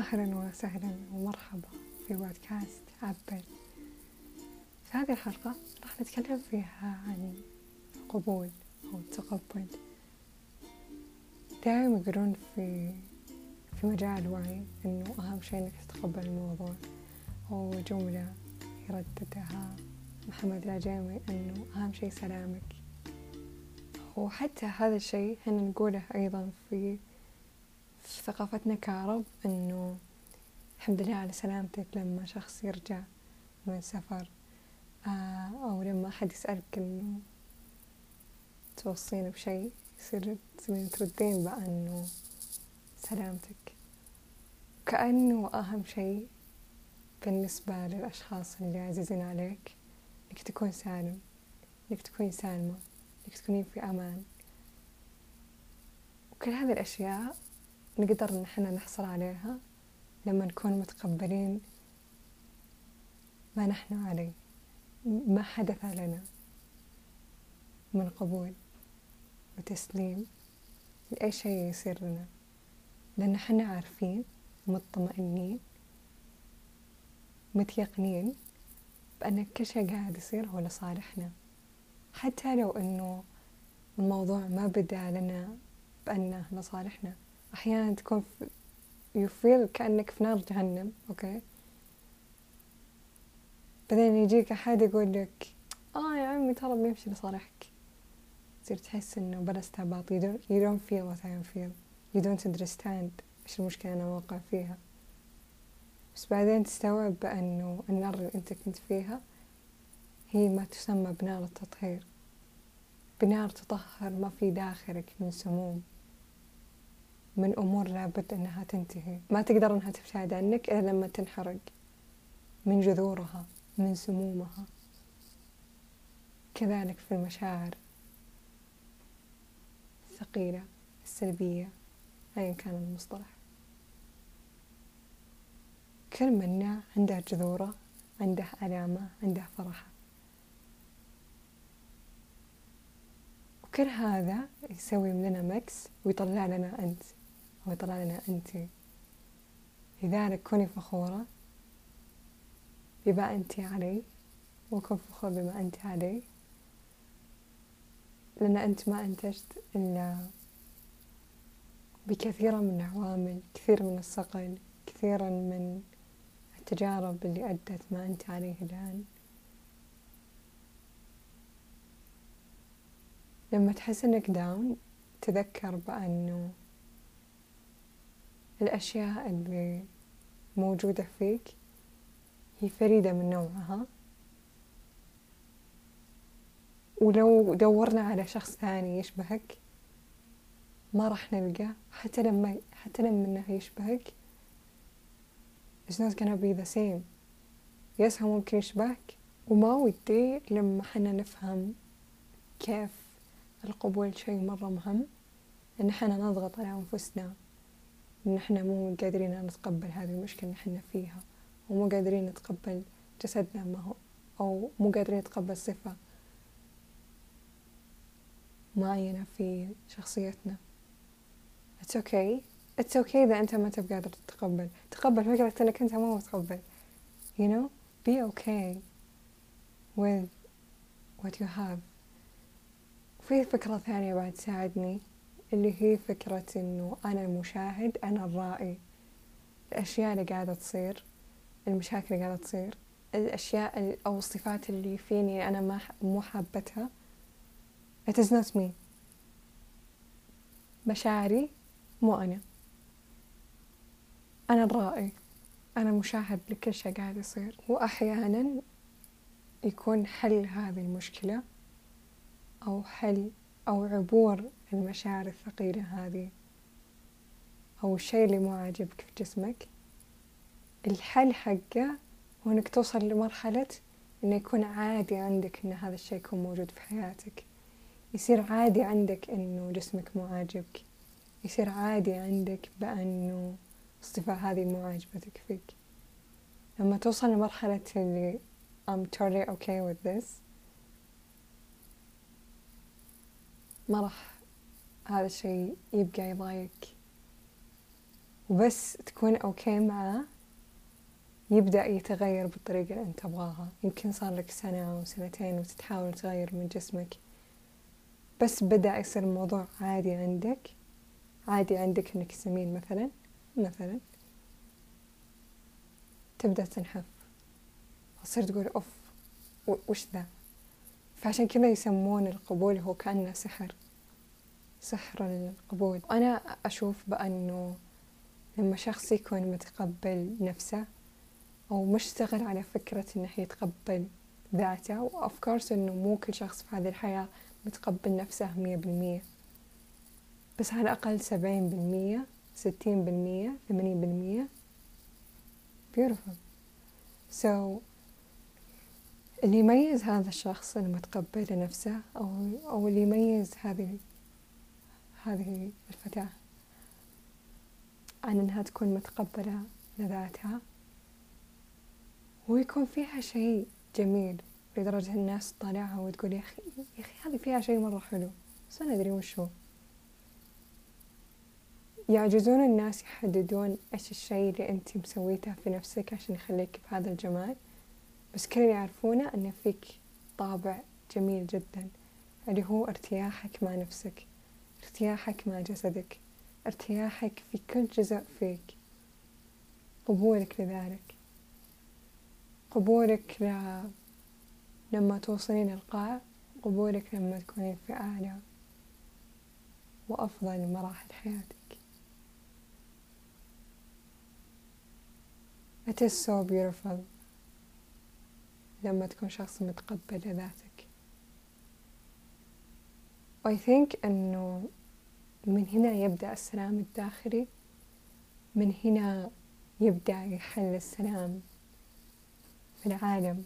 أهلا وسهلا ومرحبا في بودكاست عبر في هذه الحلقة راح نتكلم فيها عن القبول أو التقبل. دائما يقولون في في مجال الوعي إنه أهم شيء إنك تتقبل الموضوع. أو جملة يرددها محمد العجيمي إنه أهم شيء سلامك. وحتى هذا الشيء إحنا نقوله أيضا في في ثقافتنا كعرب إنه الحمد لله على سلامتك لما شخص يرجع من سفر آه أو لما أحد يسألك إنه توصين بشيء يصير تردين بأنه سلامتك. كأنه أهم شيء بالنسبة للأشخاص اللي عزيزين عليك إنك تكون سالم إنك تكوني سالمة إنك تكونين في أمان. وكل هذه الأشياء نقدر إن إحنا نحصل عليها لما نكون متقبلين ما نحن عليه. ما حدث لنا من قبول وتسليم لأي شيء يصير لنا. لأن إحنا عارفين مطمئنين متيقنين بأن كل شيء قاعد يصير هو لصالحنا. حتى لو إنه الموضوع ما بدأ لنا بأنه لصالحنا. أحيانا تكون يفيل كأنك في نار جهنم أوكي؟ بعدين يجيك أحد يقول لك آه يا عمي ترى بيمشي لصالحك. تصير تحس إنه بلا استعباط. You don't, you don't feel what I feel. You don't understand إيش المشكلة أنا واقع فيها. بس بعدين تستوعب بأنه النار اللي أنت كنت فيها هي ما تسمى بنار التطهير. بنار تطهر ما في داخلك من سموم. من أمور لابد أنها تنتهي. ما تقدر أنها تبتعد عنك إلا لما تنحرق من جذورها من سمومها. كذلك في المشاعر الثقيلة السلبية أيا كان المصطلح. كل منا عنده جذورة عنده علامة عنده فرحة. وكل هذا يسوي مننا مكس ويطلع لنا أنت ويطلع لنا أنت. لذلك كوني فخورة بما أنت عليه وكن فخور بما أنت عليه لأن أنت ما أنتجت إلا بكثير من العوامل كثير من الصقل كثيرا من التجارب اللي أدت ما أنت عليه الآن. لما تحس إنك داون تذكر بأنه الأشياء اللي موجودة فيك هي فريدة من نوعها. ولو دورنا على شخص ثاني يشبهك ما راح نلقى. حتى لما حتى لما إنه يشبهك it's not gonna be the same. يس هو ممكن يشبهك وما ودي لما حنا نفهم كيف القبول شيء مرة مهم إن حنا نضغط على أنفسنا. ان إحنا مو قادرين نتقبل هذه المشكلة اللي إحنا فيها ومو قادرين نتقبل جسدنا ما هو أو مو قادرين نتقبل صفة معينة في شخصيتنا. It's okay. It's okay إذا أنت ما تبقى قادر تتقبل. تقبل فكرة أنك أنت مو متقبل. You know? Be okay with what you have. في فكرة ثانية بعد تساعدني. اللي هي فكرة إنه أنا المشاهد أنا الرائي. الأشياء اللي قاعدة تصير المشاكل اللي قاعدة تصير الأشياء أو الصفات اللي فيني أنا ما مو حابتها. It is not me. مشاعري مو أنا. أنا الرائي. أنا مشاهد لكل شيء قاعد يصير. وأحيانا يكون حل هذه المشكلة أو حل أو عبور المشاعر الثقيلة هذه أو الشيء اللي مو عاجبك في جسمك. الحل حقه هو إنك توصل لمرحلة إنه يكون عادي عندك إن هذا الشيء يكون موجود في حياتك. يصير عادي عندك إنه جسمك مو عاجبك. يصير عادي عندك بأنه الصفة هذه مو عاجبتك فيك. لما توصل لمرحلة اللي I'm totally okay with this ما راح هذا الشيء يبقى يضايق. وبس تكون أوكي معاه يبدأ يتغير بالطريقة اللي أنت تبغاها. يمكن صار لك سنة أو سنتين وتتحاول تغير من جسمك. بس بدأ يصير الموضوع عادي عندك. عادي عندك إنك سمين مثلا مثلا. تبدأ تنحف. تصير تقول أوف وش ذا؟ فعشان كذا يسمون القبول هو كأنه سحر. سحر القبول. أنا أشوف بأنه لما شخص يكون متقبل نفسه أو مشتغل على فكرة إنه يتقبل ذاته وأوف كورس إنه مو كل شخص في هذه الحياة متقبل نفسه مية بالمية. بس على الأقل سبعين بالمية ستين بالمية ثمانين بالمية. Beautiful. So اللي يميز هذا الشخص المتقبل لنفسه أو أو اللي يميز هذه هذه الفتاة. عن إنها تكون متقبلة لذاتها. ويكون فيها شيء جميل لدرجة الناس تطالعها وتقول يا أخي يا أخي هذه فيها شيء مرة حلو بس أنا أدري وش هو. يعجزون الناس يحددون إيش الشيء اللي أنت مسويته في نفسك عشان يخليك بهذا الجمال. بس كل اللي يعرفونه أن فيك طابع جميل جدا اللي هو ارتياحك مع نفسك. ارتياحك مع جسدك ارتياحك في كل جزء فيك. قبولك لذلك. قبولك ل... لما توصلين القاع قبولك لما تكونين في أعلى وأفضل مراحل حياتك. It is so beautiful لما تكون شخص متقبل لذاتك. I think أنه من هنا يبدأ السلام الداخلي من هنا يبدأ يحل السلام في العالم.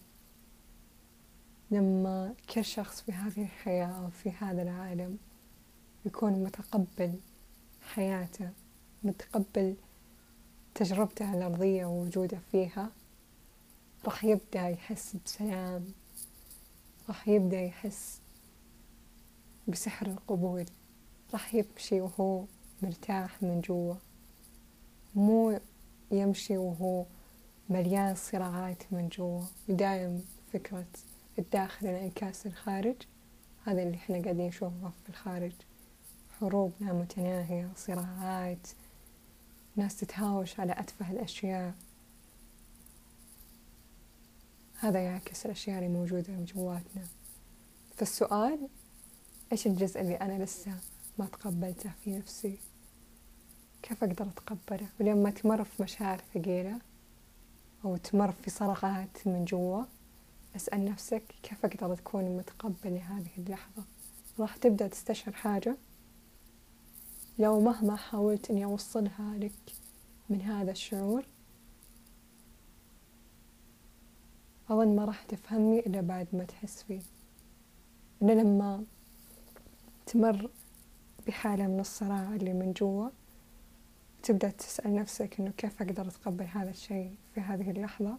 لما كل شخص في هذه الحياة أو في هذا العالم يكون متقبل حياته متقبل تجربته الأرضية ووجوده فيها راح يبدأ يحس بسلام راح يبدأ يحس بسحر القبول. راح يمشي وهو مرتاح من جوا. مو يمشي وهو مليان صراعات من جوا. ودايم فكرة الداخل إنعكاس الخارج. هذا اللي إحنا قاعدين نشوفه في الخارج. حروب لا متناهية صراعات. ناس تتهاوش على أتفه الأشياء. هذا يعكس الأشياء اللي موجودة جواتنا. فالسؤال إيش الجزء اللي أنا لسه ما تقبلته في نفسي. كيف أقدر أتقبله؟ ولما تمر في مشاعر ثقيلة أو تمر في صرخات من جوا. أسأل نفسك كيف أقدر تكون متقبل لهذه اللحظة؟ راح تبدأ تستشعر حاجة؟ لو مهما حاولت إني أوصلها لك من هذا الشعور أظن ما راح تفهمني إلا بعد ما تحس فيه. إن لما تمر بحالة من الصراع اللي من جوا. تبدأ تسأل نفسك إنه كيف أقدر أتقبل هذا الشيء في هذه اللحظة.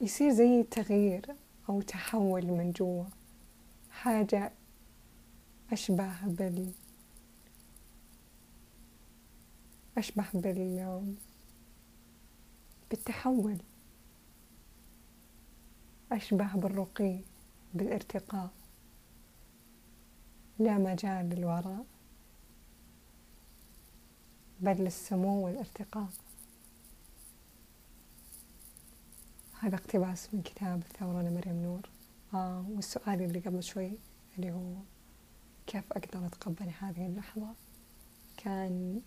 يصير زي تغيير أو تحول من جوا. حاجة أشبه بال أشبه بال بالتحول. أشبه بالرقي بالارتقاء. لا مجال للوراء بل للسمو والارتقاء. هذا اقتباس من كتاب الثورة لمريم نور. آه والسؤال اللي قبل شوي اللي هو كيف أقدر أتقبل هذه اللحظة؟ كان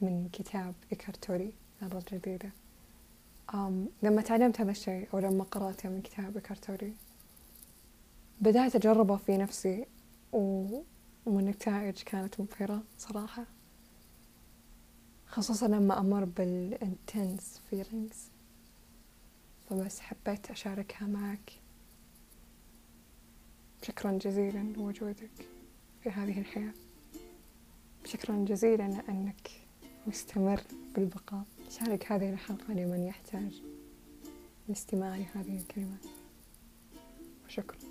من كتاب إيكارتوري مرة جديدة أم لما تعلمت هذا الشيء أو لما قرأته من كتاب إيكارت تولي بدأت أجربه في نفسي. والنتائج كانت مبهرة صراحة. خصوصا لما أمر بال intense feelings. فبس حبيت أشاركها معك. شكرا جزيلا لوجودك في هذه الحياة. شكرا جزيلا لأنك مستمر بالبقاء. شارك هذه الحلقة لمن يحتاج لاستماع لهذه الكلمات. وشكرا.